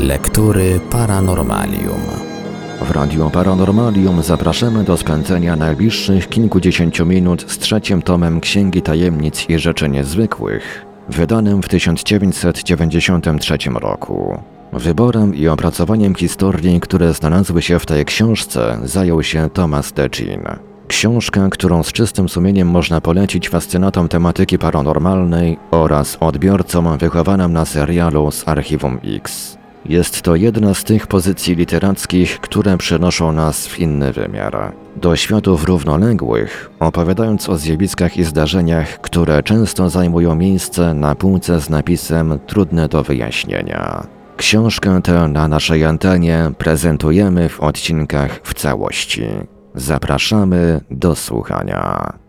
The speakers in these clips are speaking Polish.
Lektury Paranormalium. W Radiu Paranormalium zapraszamy do spędzenia najbliższych kilkudziesięciu minut z trzecim tomem Księgi Tajemnic i Rzeczy Niezwykłych, wydanym w 1993 roku. Wyborem i opracowaniem historii, które znalazły się w tej książce, zajął się Thomas Decin. Książka, którą z czystym sumieniem można polecić fascynatom tematyki paranormalnej oraz odbiorcom wychowanym na serialu z Archiwum X. Jest to jedna z tych pozycji literackich, które przenoszą nas w inny wymiar. Do światów równoległych, opowiadając o zjawiskach i zdarzeniach, które często zajmują miejsce na półce z napisem trudne do wyjaśnienia. Książkę tę na naszej antenie prezentujemy w odcinkach w całości. Zapraszamy do słuchania.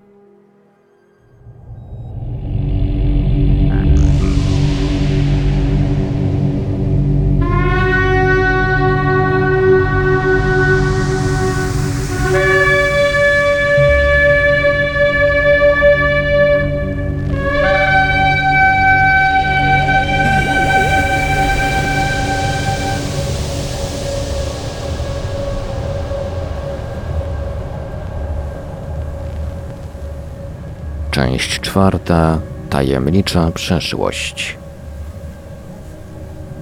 Czwarta. Tajemnicza przeszłość.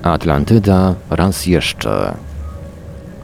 Atlantyda raz jeszcze.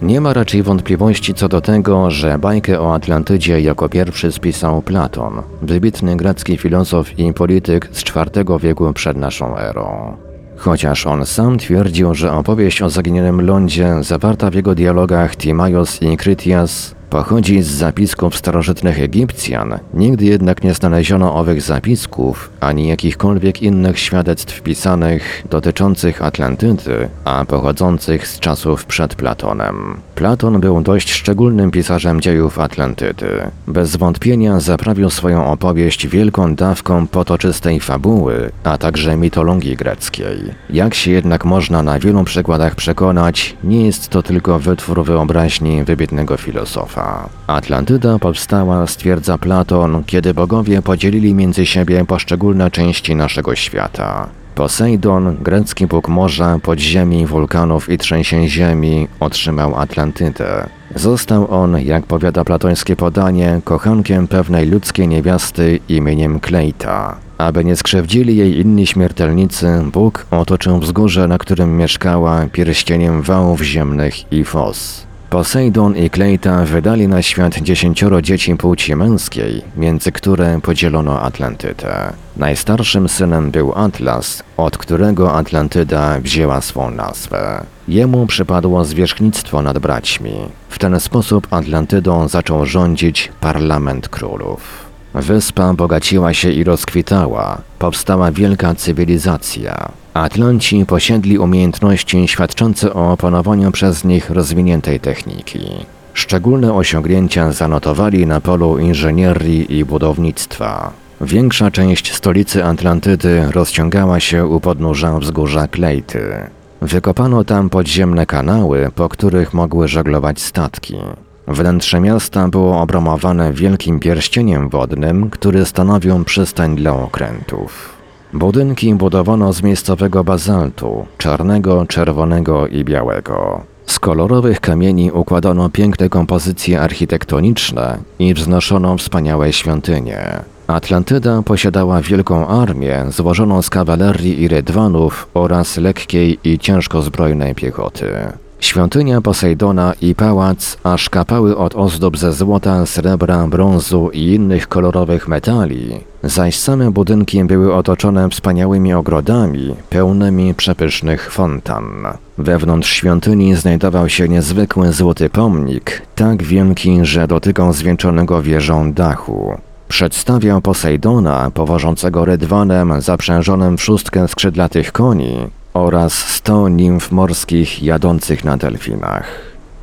Nie ma raczej wątpliwości co do tego, że bajkę o Atlantydzie jako pierwszy spisał Platon, wybitny grecki filozof i polityk z IV wieku przed naszą erą. Chociaż on sam twierdził, że opowieść o zaginionym lądzie zawarta w jego dialogach Timaios i Krytias Pochodzi z zapisków starożytnych Egipcjan, nigdy jednak nie znaleziono owych zapisków ani jakichkolwiek innych świadectw pisanych dotyczących Atlantydy, a pochodzących z czasów przed Platonem. Platon był dość szczególnym pisarzem dziejów Atlantydy. Bez wątpienia zaprawił swoją opowieść wielką dawką potoczystej fabuły, a także mitologii greckiej. Jak się jednak można na wielu przykładach przekonać, nie jest to tylko wytwór wyobraźni wybitnego filozofa. Atlantyda powstała, stwierdza Platon, kiedy bogowie podzielili między siebie poszczególne części naszego świata. Posejdon, grecki bóg morza, podziemi, wulkanów i trzęsień ziemi, otrzymał Atlantydę. Został on, jak powiada platońskie podanie, kochankiem pewnej ludzkiej niewiasty imieniem Kleita. Aby nie skrzywdzili jej inni śmiertelnicy, Bóg otoczył wzgórze, na którym mieszkała, pierścieniem wałów ziemnych i fos. Posejdon i Kleita wydali na świat dziesięcioro dzieci płci męskiej, między które podzielono Atlantydę. Najstarszym synem był Atlas, od którego Atlantyda wzięła swą nazwę. Jemu przypadło zwierzchnictwo nad braćmi. W ten sposób Atlantydą zaczął rządzić Parlament Królów. Wyspa bogaciła się i rozkwitała, powstała wielka cywilizacja. Atlanci posiedli umiejętności świadczące o opanowaniu przez nich rozwiniętej techniki. Szczególne osiągnięcia zanotowali na polu inżynierii i budownictwa. Większa część stolicy Atlantydy rozciągała się u podnóża wzgórza Klejty. Wykopano tam podziemne kanały, po których mogły żeglować statki. Wnętrze miasta było obromowane wielkim pierścieniem wodnym, który stanowił przystań dla okrętów. Budynki budowano z miejscowego bazaltu, czarnego, czerwonego i białego. Z kolorowych kamieni układano piękne kompozycje architektoniczne i wznoszono wspaniałe świątynie. Atlantyda posiadała wielką armię złożoną z kawalerii i rydwanów oraz lekkiej i ciężko zbrojnej piechoty. Świątynia Posejdona i pałac aż kapały od ozdób ze złota, srebra, brązu i innych kolorowych metali, zaś same budynki były otoczone wspaniałymi ogrodami, pełnymi przepysznych fontan. Wewnątrz świątyni znajdował się niezwykły złoty pomnik, tak wielki, że dotykał zwieńczonego wieżą dachu. Przedstawiał Posejdona, powożącego rydwanem zaprzężonym w szóstkę skrzydlatych koni, oraz sto nimf morskich jadących na delfinach.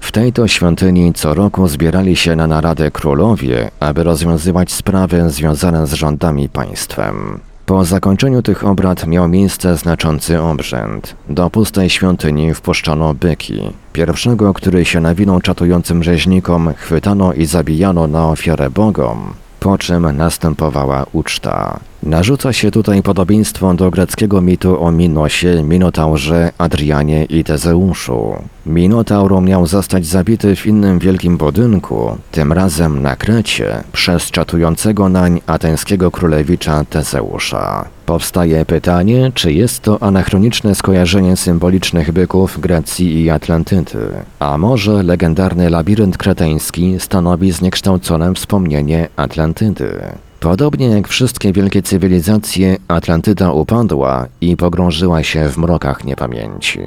W tej to świątyni co roku zbierali się na naradę królowie, aby rozwiązywać sprawy związane z rządami państwem. Po zakończeniu tych obrad miał miejsce znaczący obrzęd. Do pustej świątyni wpuszczono byki. Pierwszego, który się nawinął czatującym rzeźnikom, chwytano i zabijano na ofiarę bogom, po czym następowała uczta. Narzuca się tutaj podobieństwo do greckiego mitu o Minosie, Minotaurze, Adrianie i Tezeuszu. Minotaur miał zostać zabity w innym wielkim budynku, tym razem na Krecie, przez czatującego nań ateńskiego królewicza Tezeusza. Powstaje pytanie, czy jest to anachroniczne skojarzenie symbolicznych byków Grecji i Atlantydy, a może legendarny labirynt kreteński stanowi zniekształcone wspomnienie Atlantydy. Podobnie jak wszystkie wielkie cywilizacje, Atlantyda upadła i pogrążyła się w mrokach niepamięci.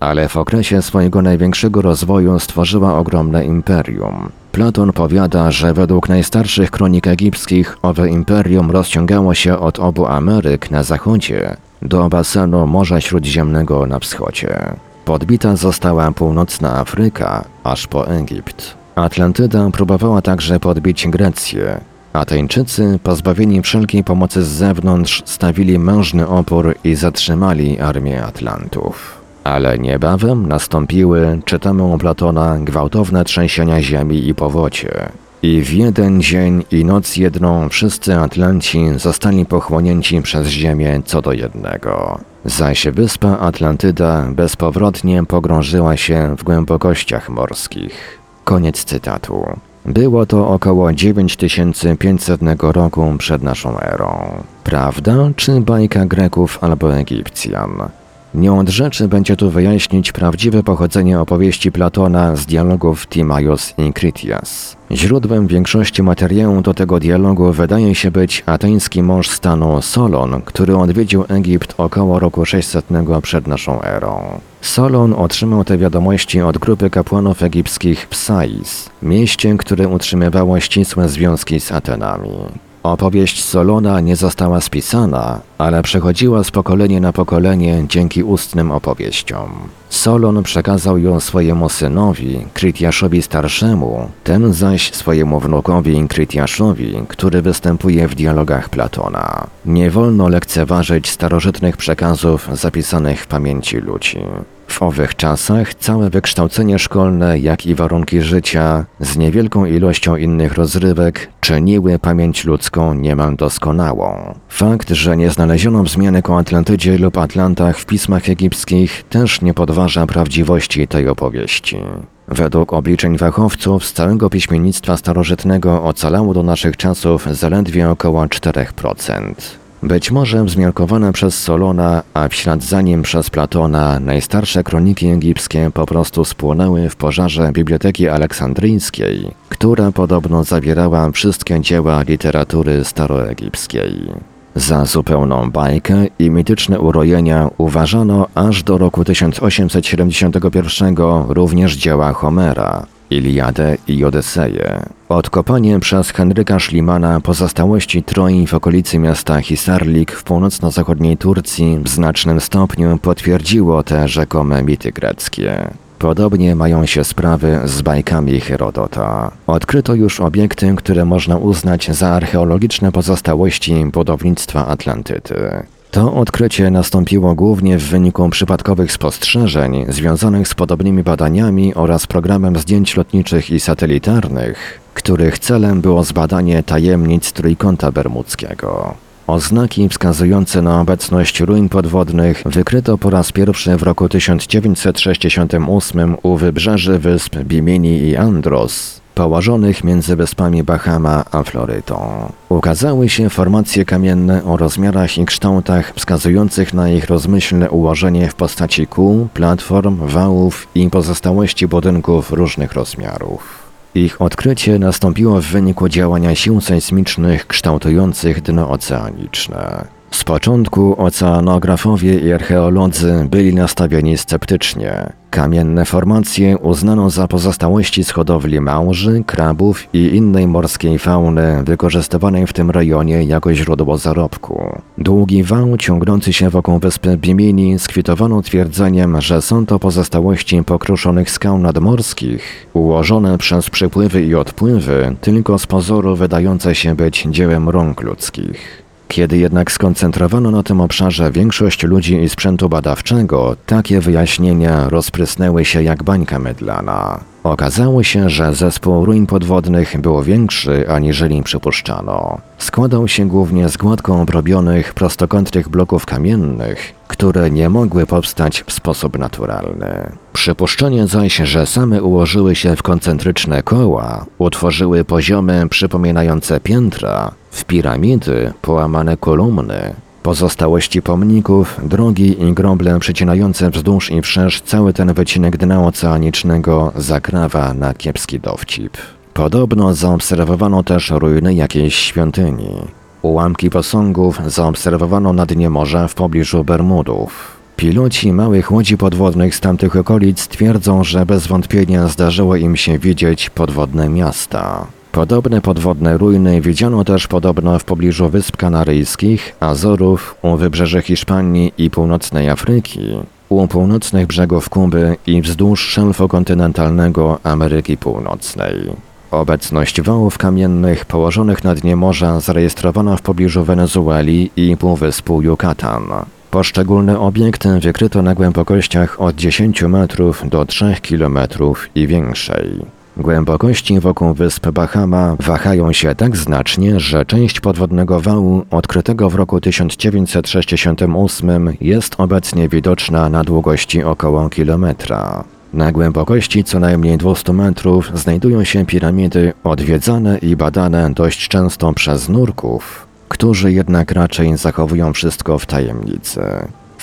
Ale w okresie swojego największego rozwoju stworzyła ogromne imperium. Platon powiada, że według najstarszych kronik egipskich owe imperium rozciągało się od obu Ameryk na zachodzie do basenu Morza Śródziemnego na wschodzie. Podbita została północna Afryka, aż po Egipt. Atlantyda próbowała także podbić Grecję, Ateńczycy, pozbawieni wszelkiej pomocy z zewnątrz, stawili mężny opór i zatrzymali armię Atlantów. Ale niebawem nastąpiły, czytamy u Platona, gwałtowne trzęsienia ziemi i powocie. I w jeden dzień i noc jedną wszyscy Atlanci zostali pochłonięci przez ziemię co do jednego. Zaś wyspa Atlantyda bezpowrotnie pogrążyła się w głębokościach morskich. Koniec cytatu. Było to około 9500 roku przed naszą erą. Prawda czy bajka Greków albo Egipcjan? Nie od rzeczy będzie tu wyjaśnić prawdziwe pochodzenie opowieści Platona z dialogów Timaios i Critias. Źródłem większości materiału do tego dialogu wydaje się być ateński mąż stanu Solon, który odwiedził Egipt około roku 600 przed naszą erą. Solon otrzymał te wiadomości od grupy kapłanów egipskich Psais, mieście, które utrzymywało ścisłe związki z Atenami. Opowieść Solona nie została spisana, ale przechodziła z pokolenia na pokolenie dzięki ustnym opowieściom. Solon przekazał ją swojemu synowi, Krytiaszowi starszemu, ten zaś swojemu wnukowi Krytiaszowi, który występuje w dialogach Platona. Nie wolno lekceważyć starożytnych przekazów zapisanych w pamięci ludzi. W owych czasach całe wykształcenie szkolne, jak i warunki życia, z niewielką ilością innych rozrywek, czyniły pamięć ludzką niemal doskonałą. Fakt, że nie znaleziono wzmianek o Atlantydzie lub Atlantach w pismach egipskich też nie podważa prawdziwości tej opowieści. Według obliczeń fachowców z całego piśmiennictwa starożytnego ocalało do naszych czasów zaledwie około 4%. Być może wzmiankowane przez Solona, a w ślad za nim przez Platona, najstarsze kroniki egipskie po prostu spłonęły w pożarze Biblioteki Aleksandryjskiej, która podobno zawierała wszystkie dzieła literatury staroegipskiej. Za zupełną bajkę i mityczne urojenia uważano aż do roku 1871 również dzieła Homera, Iliadę i Odyseję. Odkopanie przez Henryka Szlimana pozostałości Troi w okolicy miasta Hisarlik w północno-zachodniej Turcji w znacznym stopniu potwierdziło te rzekome mity greckie. Podobnie mają się sprawy z bajkami Herodota. Odkryto już obiekty, które można uznać za archeologiczne pozostałości budownictwa Atlantydy. To odkrycie nastąpiło głównie w wyniku przypadkowych spostrzeżeń związanych z podobnymi badaniami oraz programem zdjęć lotniczych i satelitarnych, których celem było zbadanie tajemnic Trójkąta Bermudzkiego. Oznaki wskazujące na obecność ruin podwodnych wykryto po raz pierwszy w roku 1968 u wybrzeży wysp Bimini i Andros, położonych między wyspami Bahama a Florydą. Ukazały się formacje kamienne o rozmiarach i kształtach wskazujących na ich rozmyślne ułożenie w postaci kół, platform, wałów i pozostałości budynków różnych rozmiarów. Ich odkrycie nastąpiło w wyniku działania sił sejsmicznych kształtujących dno oceaniczne. Z początku oceanografowie i archeolodzy byli nastawieni sceptycznie. Kamienne formacje uznano za pozostałości z hodowli małży, krabów i innej morskiej fauny wykorzystywanej w tym rejonie jako źródło zarobku. Długi wał ciągnący się wokół wyspy Bimini skwitowano twierdzeniem, że są to pozostałości pokruszonych skał nadmorskich, ułożone przez przypływy i odpływy, tylko z pozoru wydające się być dziełem rąk ludzkich. Kiedy jednak skoncentrowano na tym obszarze większość ludzi i sprzętu badawczego, takie wyjaśnienia rozprysnęły się jak bańka mydlana. Okazało się, że zespół ruin podwodnych był większy aniżeli przypuszczano. Składał się głównie z gładko obrobionych, prostokątnych bloków kamiennych, które nie mogły powstać w sposób naturalny. Przypuszczenie zaś, że same ułożyły się w koncentryczne koła, utworzyły poziomy przypominające piętra, w piramidy połamane kolumny, Pozostałości pomników, drogi i groble przecinające wzdłuż i wszerz cały ten wycinek dna oceanicznego zakrawa na kiepski dowcip. Podobno zaobserwowano też ruiny jakiejś świątyni. Ułamki posągów zaobserwowano na dnie morza w pobliżu Bermudów. Piloci małych łodzi podwodnych z tamtych okolic twierdzą, że bez wątpienia zdarzyło im się widzieć podwodne miasta. Podobne podwodne ruiny widziano też podobno w pobliżu Wysp Kanaryjskich, Azorów, u wybrzeży Hiszpanii i północnej Afryki, u północnych brzegów Kuby i wzdłuż szelfu kontynentalnego Ameryki Północnej. Obecność wałów kamiennych położonych na dnie morza zarejestrowano w pobliżu Wenezueli i półwyspu Yucatan. Poszczególne obiekty wykryto na głębokościach od 10 metrów do 3 kilometrów i większej. Głębokości wokół wysp Bahama wahają się tak znacznie, że część podwodnego wału odkrytego w roku 1968 jest obecnie widoczna na długości około kilometra. Na głębokości co najmniej 200 metrów znajdują się piramidy odwiedzane i badane dość często przez nurków, którzy jednak raczej zachowują wszystko w tajemnicy.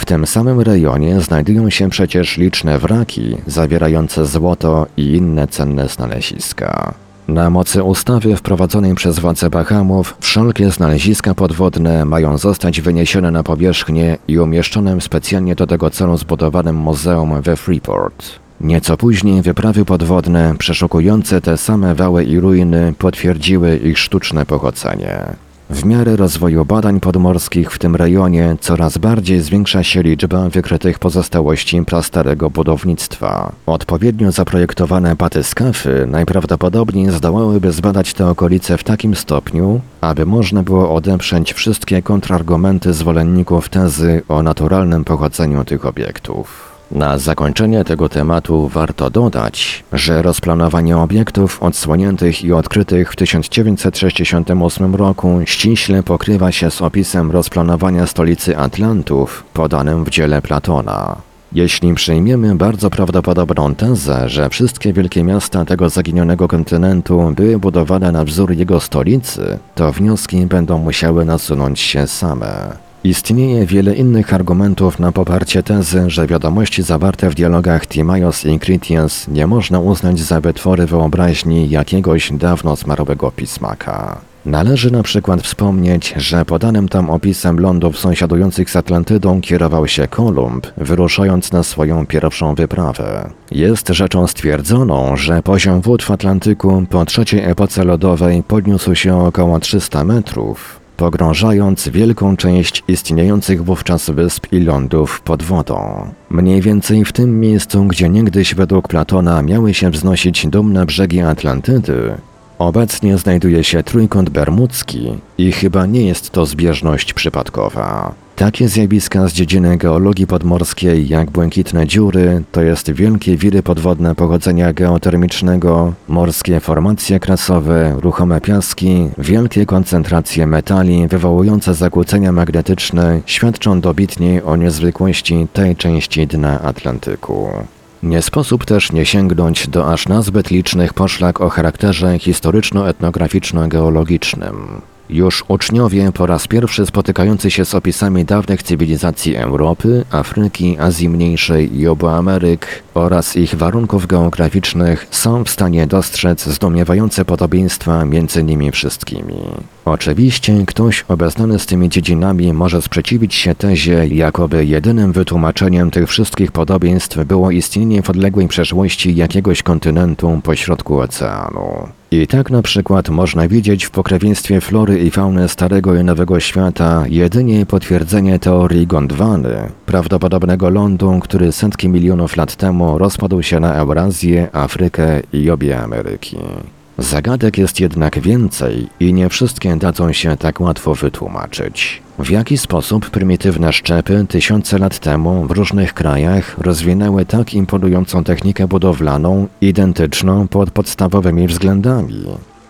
W tym samym rejonie znajdują się przecież liczne wraki zawierające złoto i inne cenne znaleziska. Na mocy ustawy wprowadzonej przez władze Bahamów wszelkie znaleziska podwodne mają zostać wyniesione na powierzchnię i umieszczone w specjalnie do tego celu zbudowanym muzeum we Freeport. Nieco później wyprawy podwodne przeszukujące te same wały i ruiny potwierdziły ich sztuczne pochodzenie. W miarę rozwoju badań podmorskich w tym rejonie coraz bardziej zwiększa się liczba wykrytych pozostałości prastarego budownictwa. Odpowiednio zaprojektowane batyskafy najprawdopodobniej zdołałyby zbadać te okolice w takim stopniu, aby można było odeprzeć wszystkie kontrargumenty zwolenników tezy o naturalnym pochodzeniu tych obiektów. Na zakończenie tego tematu warto dodać, że rozplanowanie obiektów odsłoniętych i odkrytych w 1968 roku ściśle pokrywa się z opisem rozplanowania stolicy Atlantów podanym w dziele Platona. Jeśli przyjmiemy bardzo prawdopodobną tezę, że wszystkie wielkie miasta tego zaginionego kontynentu były budowane na wzór jego stolicy, to wnioski będą musiały nasunąć się same. Istnieje wiele innych argumentów na poparcie tezy, że wiadomości zawarte w dialogach Timaios i Critias nie można uznać za wytwory wyobraźni jakiegoś dawno zmarłego pismaka. Należy na przykład wspomnieć, że podanym tam opisem lądów sąsiadujących z Atlantydą kierował się Kolumb, wyruszając na swoją pierwszą wyprawę. Jest rzeczą stwierdzoną, że poziom wód w Atlantyku po trzeciej epoce lodowej podniósł się około 300 metrów, pogrążając wielką część istniejących wówczas wysp i lądów pod wodą. Mniej więcej w tym miejscu, gdzie niegdyś według Platona miały się wznosić dumne brzegi Atlantydy, obecnie znajduje się trójkąt bermudzki i chyba nie jest to zbieżność przypadkowa. Takie zjawiska z dziedziny geologii podmorskiej jak błękitne dziury, to jest wielkie wiry podwodne pochodzenia geotermicznego, morskie formacje krasowe, ruchome piaski, wielkie koncentracje metali wywołujące zakłócenia magnetyczne świadczą dobitnie o niezwykłości tej części dna Atlantyku. Nie sposób też nie sięgnąć do aż nazbyt licznych poszlak o charakterze historyczno-etnograficzno-geologicznym. Już uczniowie po raz pierwszy spotykający się z opisami dawnych cywilizacji Europy, Afryki, Azji Mniejszej i obu Ameryk oraz ich warunków geograficznych są w stanie dostrzec zdumiewające podobieństwa między nimi wszystkimi. Oczywiście ktoś obeznany z tymi dziedzinami może sprzeciwić się tezie, jakoby jedynym wytłumaczeniem tych wszystkich podobieństw było istnienie w odległej przeszłości jakiegoś kontynentu pośrodku oceanu. I tak na przykład można widzieć w pokrewieństwie flory i fauny Starego i Nowego Świata jedynie potwierdzenie teorii Gondwany, prawdopodobnego lądu, który setki milionów lat temu rozpadł się na Eurazję, Afrykę i obie Ameryki. Zagadek jest jednak więcej i nie wszystkie dadzą się tak łatwo wytłumaczyć. W jaki sposób prymitywne szczepy tysiące lat temu w różnych krajach rozwinęły tak imponującą technikę budowlaną, identyczną pod podstawowymi względami?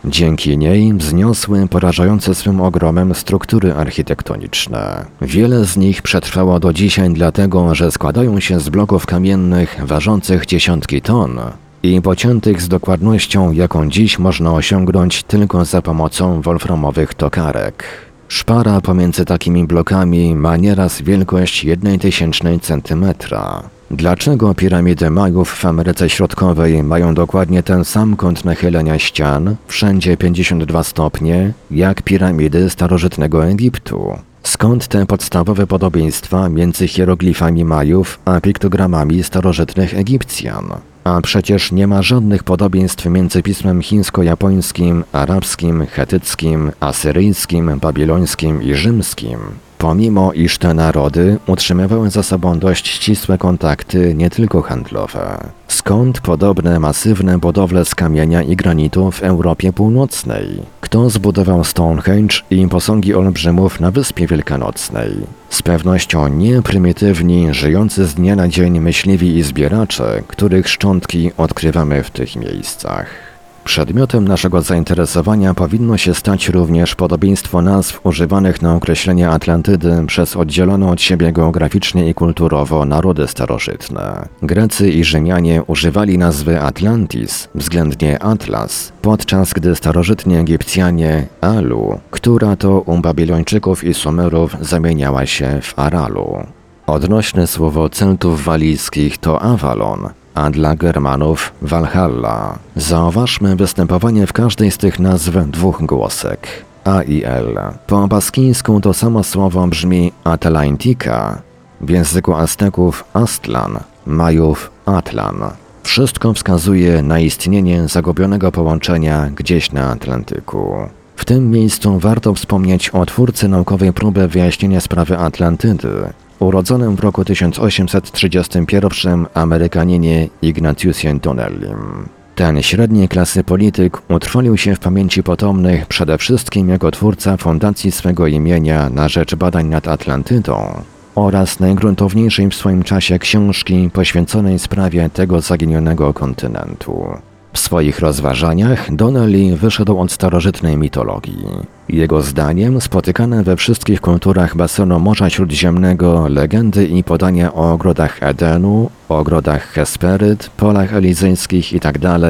Dzięki niej wzniosły porażające swym ogromem struktury architektoniczne. Wiele z nich przetrwało do dzisiaj dlatego, że składają się z bloków kamiennych ważących dziesiątki ton i pociętych z dokładnością, jaką dziś można osiągnąć tylko za pomocą wolframowych tokarek. Szpara pomiędzy takimi blokami ma nieraz wielkość 1 tysięcznej centymetra. Dlaczego piramidy Majów w Ameryce Środkowej mają dokładnie ten sam kąt nachylenia ścian, wszędzie 52 stopnie, jak piramidy starożytnego Egiptu? Skąd te podstawowe podobieństwa między hieroglifami Majów a piktogramami starożytnych Egipcjan? A przecież nie ma żadnych podobieństw między pismem chińsko-japońskim, arabskim, chetyckim, asyryjskim, babilońskim i rzymskim. Pomimo iż te narody utrzymywały ze sobą dość ścisłe kontakty, nie tylko handlowe. Skąd podobne masywne budowle z kamienia i granitu w Europie Północnej? Kto zbudował Stonehenge i posągi olbrzymów na Wyspie Wielkanocnej? Z pewnością nie prymitywni, żyjący z dnia na dzień myśliwi i zbieracze, których szczątki odkrywamy w tych miejscach. Przedmiotem naszego zainteresowania powinno się stać również podobieństwo nazw używanych na określenie Atlantydy przez oddzielone od siebie geograficznie i kulturowo narody starożytne. Grecy i Rzymianie używali nazwy Atlantis, względnie Atlas, podczas gdy starożytni Egipcjanie Alu, która to u Babilończyków i Sumerów zamieniała się w Aralu. Odnośne słowo Celtów walijskich to Avalon, a dla Germanów Valhalla. Zauważmy występowanie w każdej z tych nazw dwóch głosek. A i L. Po baskińsku to samo słowo brzmi Atlantika, w języku Azteków Astlan, Majów Atlan. Wszystko wskazuje na istnienie zagubionego połączenia gdzieś na Atlantyku. W tym miejscu warto wspomnieć o twórcy naukowej próby wyjaśnienia sprawy Atlantydy, urodzonym w roku 1831 Amerykaninie Ignatiusem Donnellim. Ten średniej klasy polityk utrwalił się w pamięci potomnych przede wszystkim jako twórca fundacji swego imienia na rzecz badań nad Atlantydą oraz najgruntowniejszej w swoim czasie książki poświęconej sprawie tego zaginionego kontynentu. W swoich rozważaniach Donnelly wyszedł od starożytnej mitologii. Jego zdaniem spotykane we wszystkich kulturach basenu Morza Śródziemnego legendy i podania o ogrodach Edenu, ogrodach Hesperyt, polach elizyjskich itd. Tak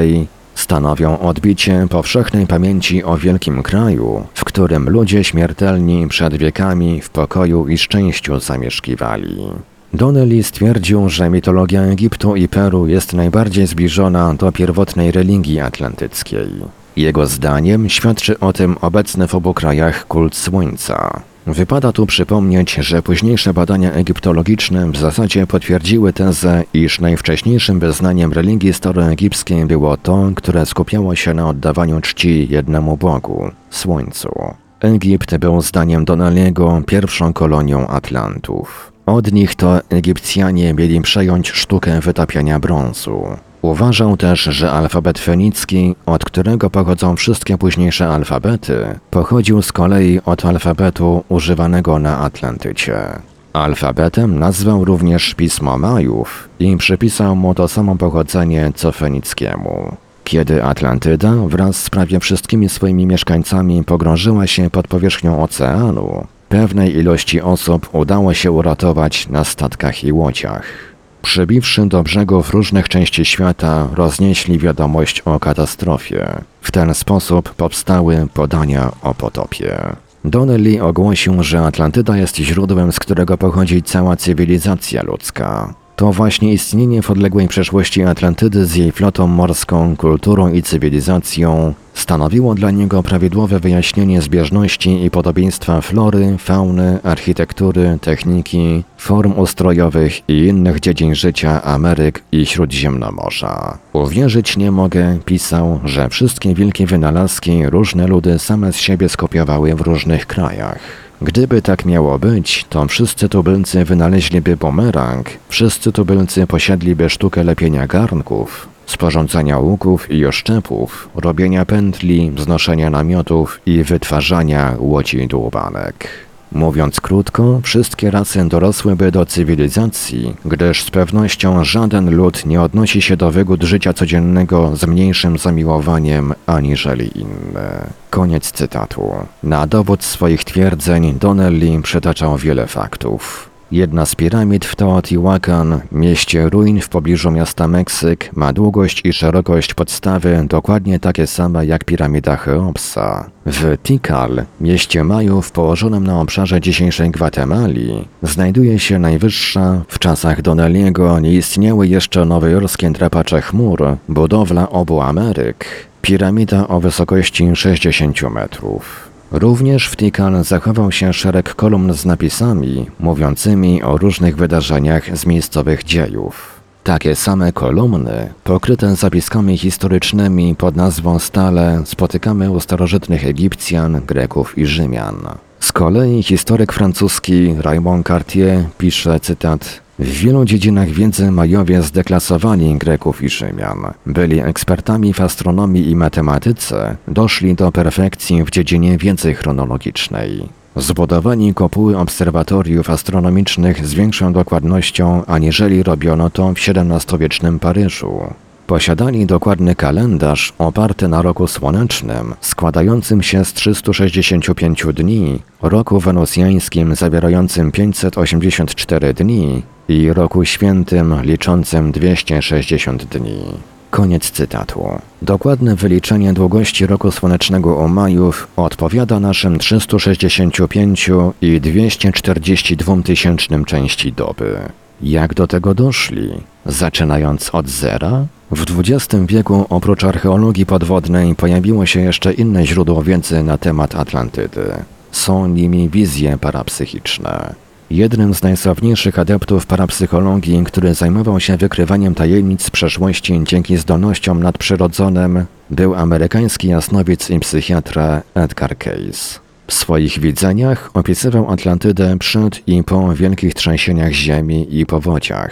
stanowią odbicie powszechnej pamięci o wielkim kraju, w którym ludzie śmiertelni przed wiekami w pokoju i szczęściu zamieszkiwali. Donnelly stwierdził, że mitologia Egiptu i Peru jest najbardziej zbliżona do pierwotnej religii atlantyckiej. Jego zdaniem świadczy o tym obecny w obu krajach kult słońca. Wypada tu przypomnieć, że późniejsze badania egiptologiczne w zasadzie potwierdziły tezę, iż najwcześniejszym wyznaniem religii staroegipskiej było to, które skupiało się na oddawaniu czci jednemu Bogu Słońcu. Egipt był zdaniem Donaliego pierwszą kolonią Atlantów. Od nich to Egipcjanie mieli przejąć sztukę wytapiania brązu. Uważał też, że alfabet fenicki, od którego pochodzą wszystkie późniejsze alfabety, pochodził z kolei od alfabetu używanego na Atlantycie. Alfabetem nazwał również pismo Majów i przypisał mu to samo pochodzenie co fenickiemu. Kiedy Atlantyda wraz z prawie wszystkimi swoimi mieszkańcami pogrążyła się pod powierzchnią oceanu, Pewnej ilości osób udało się uratować na statkach i łodziach. Przybiwszy do brzegów różnych części świata, roznieśli wiadomość o katastrofie. W ten sposób powstały podania o potopie. Donnelly ogłosił, że Atlantyda jest źródłem, z którego pochodzi cała cywilizacja ludzka. To właśnie istnienie w odległej przeszłości Atlantydy z jej flotą morską, kulturą i cywilizacją stanowiło dla niego prawidłowe wyjaśnienie zbieżności i podobieństwa flory, fauny, architektury, techniki, form ustrojowych i innych dziedzin życia Ameryk i Śródziemnomorza. Uwierzyć nie mogę, pisał, że wszystkie wielkie wynalazki różne ludy same z siebie skopiowały w różnych krajach. Gdyby tak miało być, to wszyscy tubylcy wynaleźliby bumerang, wszyscy tubylcy posiedliby sztukę lepienia garnków, sporządzania łuków i oszczepów, robienia pętli, wznoszenia namiotów i wytwarzania łodzi dłubanek. Mówiąc krótko, wszystkie rasy dorosłyby do cywilizacji, gdyż z pewnością żaden lud nie odnosi się do wygód życia codziennego z mniejszym zamiłowaniem aniżeli inne. Koniec cytatu. Na dowód swoich twierdzeń Donnelly przytaczał wiele faktów. Jedna z piramid w Teotihuacan, mieście ruin w pobliżu miasta Meksyk, ma długość i szerokość podstawy dokładnie takie same jak piramida Cheopsa. W Tikal, mieście Majów położonym na obszarze dzisiejszej Gwatemali, znajduje się najwyższa, w czasach Donnelliego nie istniały jeszcze nowojorskie drapacze chmur, budowla obu Ameryk, piramida o wysokości 60 metrów. Również w Tikal zachował się szereg kolumn z napisami mówiącymi o różnych wydarzeniach z miejscowych dziejów. Takie same kolumny, pokryte zapiskami historycznymi pod nazwą stale, spotykamy u starożytnych Egipcjan, Greków i Rzymian. Z kolei historyk francuski Raymond Cartier pisze, cytat, w wielu dziedzinach wiedzy Majowie zdeklasowali Greków i Rzymian. Byli ekspertami w astronomii i matematyce, doszli do perfekcji w dziedzinie wiedzy chronologicznej. Zbudowani kopuły obserwatoriów astronomicznych z większą dokładnością, aniżeli robiono to w XVII-wiecznym Paryżu. Posiadali dokładny kalendarz oparty na roku słonecznym, składającym się z 365 dni, roku wenusjańskim zawierającym 584 dni i roku świętym liczącym 260 dni. Koniec cytatu. Dokładne wyliczenie długości roku słonecznego u Majów odpowiada naszym 365 i 242 tysięcznym części doby. Jak do tego doszli? Zaczynając od zera? W XX wieku oprócz archeologii podwodnej pojawiło się jeszcze inne źródło wiedzy na temat Atlantydy. Są nimi wizje parapsychiczne. Jednym z najsławniejszych adeptów parapsychologii, który zajmował się wykrywaniem tajemnic przeszłości dzięki zdolnościom nadprzyrodzonym, był amerykański jasnowic i psychiatra Edgar Cayce. W swoich widzeniach opisywał Atlantydę przed i po wielkich trzęsieniach ziemi i powodziach.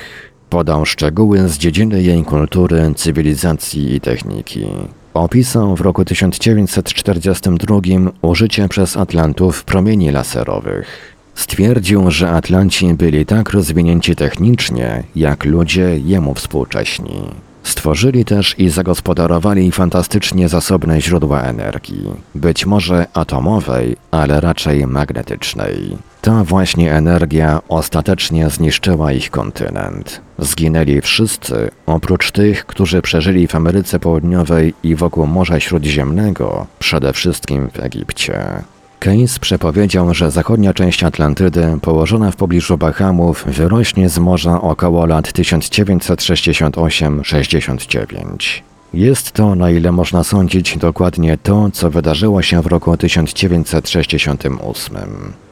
Podał szczegóły z dziedziny jej kultury, cywilizacji i techniki. Opisał w roku 1942 użycie przez Atlantów promieni laserowych. Stwierdził, że Atlanci byli tak rozwinięci technicznie, jak ludzie jemu współcześni. Stworzyli też i zagospodarowali fantastycznie zasobne źródła energii, być może atomowej, ale raczej magnetycznej. Ta właśnie energia ostatecznie zniszczyła ich kontynent. Zginęli wszyscy, oprócz tych, którzy przeżyli w Ameryce Południowej i wokół Morza Śródziemnego, przede wszystkim w Egipcie. Keynes przepowiedział, że zachodnia część Atlantydy, położona w pobliżu Bahamów, wyrośnie z morza około lat 1968-69. Jest to, na ile można sądzić, dokładnie to, co wydarzyło się w roku 1968.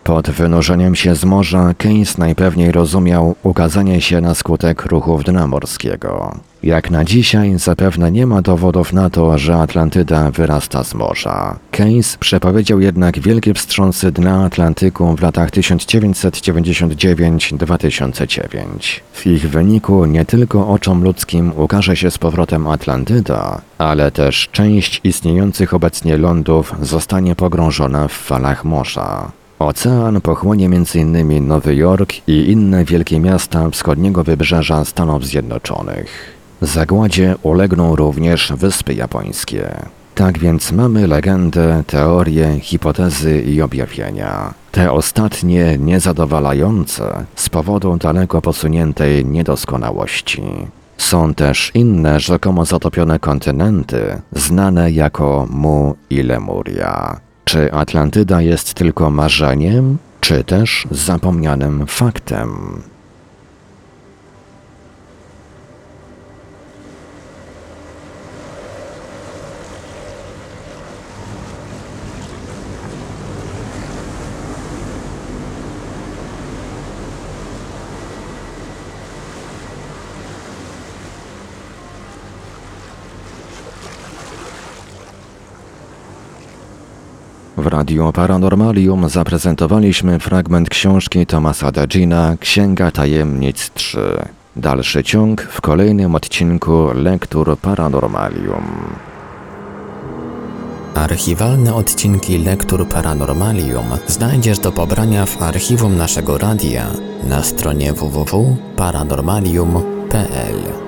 Pod wynurzeniem się z morza Keynes najpewniej rozumiał ukazanie się na skutek ruchów dna morskiego. Jak na dzisiaj zapewne nie ma dowodów na to, że Atlantyda wyrasta z morza. Keynes przepowiedział jednak wielkie wstrząsy dna Atlantyku w latach 1999-2009. W ich wyniku nie tylko oczom ludzkim ukaże się z powrotem Atlantyda, ale też część istniejących obecnie lądów zostanie pogrążona w falach morza. Ocean pochłonie m.in. Nowy Jork i inne wielkie miasta wschodniego wybrzeża Stanów Zjednoczonych. Zagładzie ulegną również wyspy japońskie. Tak więc mamy legendę, teorie, hipotezy i objawienia. Te ostatnie niezadowalające z powodu daleko posuniętej niedoskonałości. Są też inne rzekomo zatopione kontynenty, znane jako Mu i Lemuria. Czy Atlantyda jest tylko marzeniem, czy też zapomnianym faktem? W Radiu Paranormalium zaprezentowaliśmy fragment książki Tomasa Dagina Księga Tajemnic 3. Dalszy ciąg w kolejnym odcinku Lektur Paranormalium. Archiwalne odcinki Lektur Paranormalium znajdziesz do pobrania w archiwum naszego radia na stronie www.paranormalium.pl.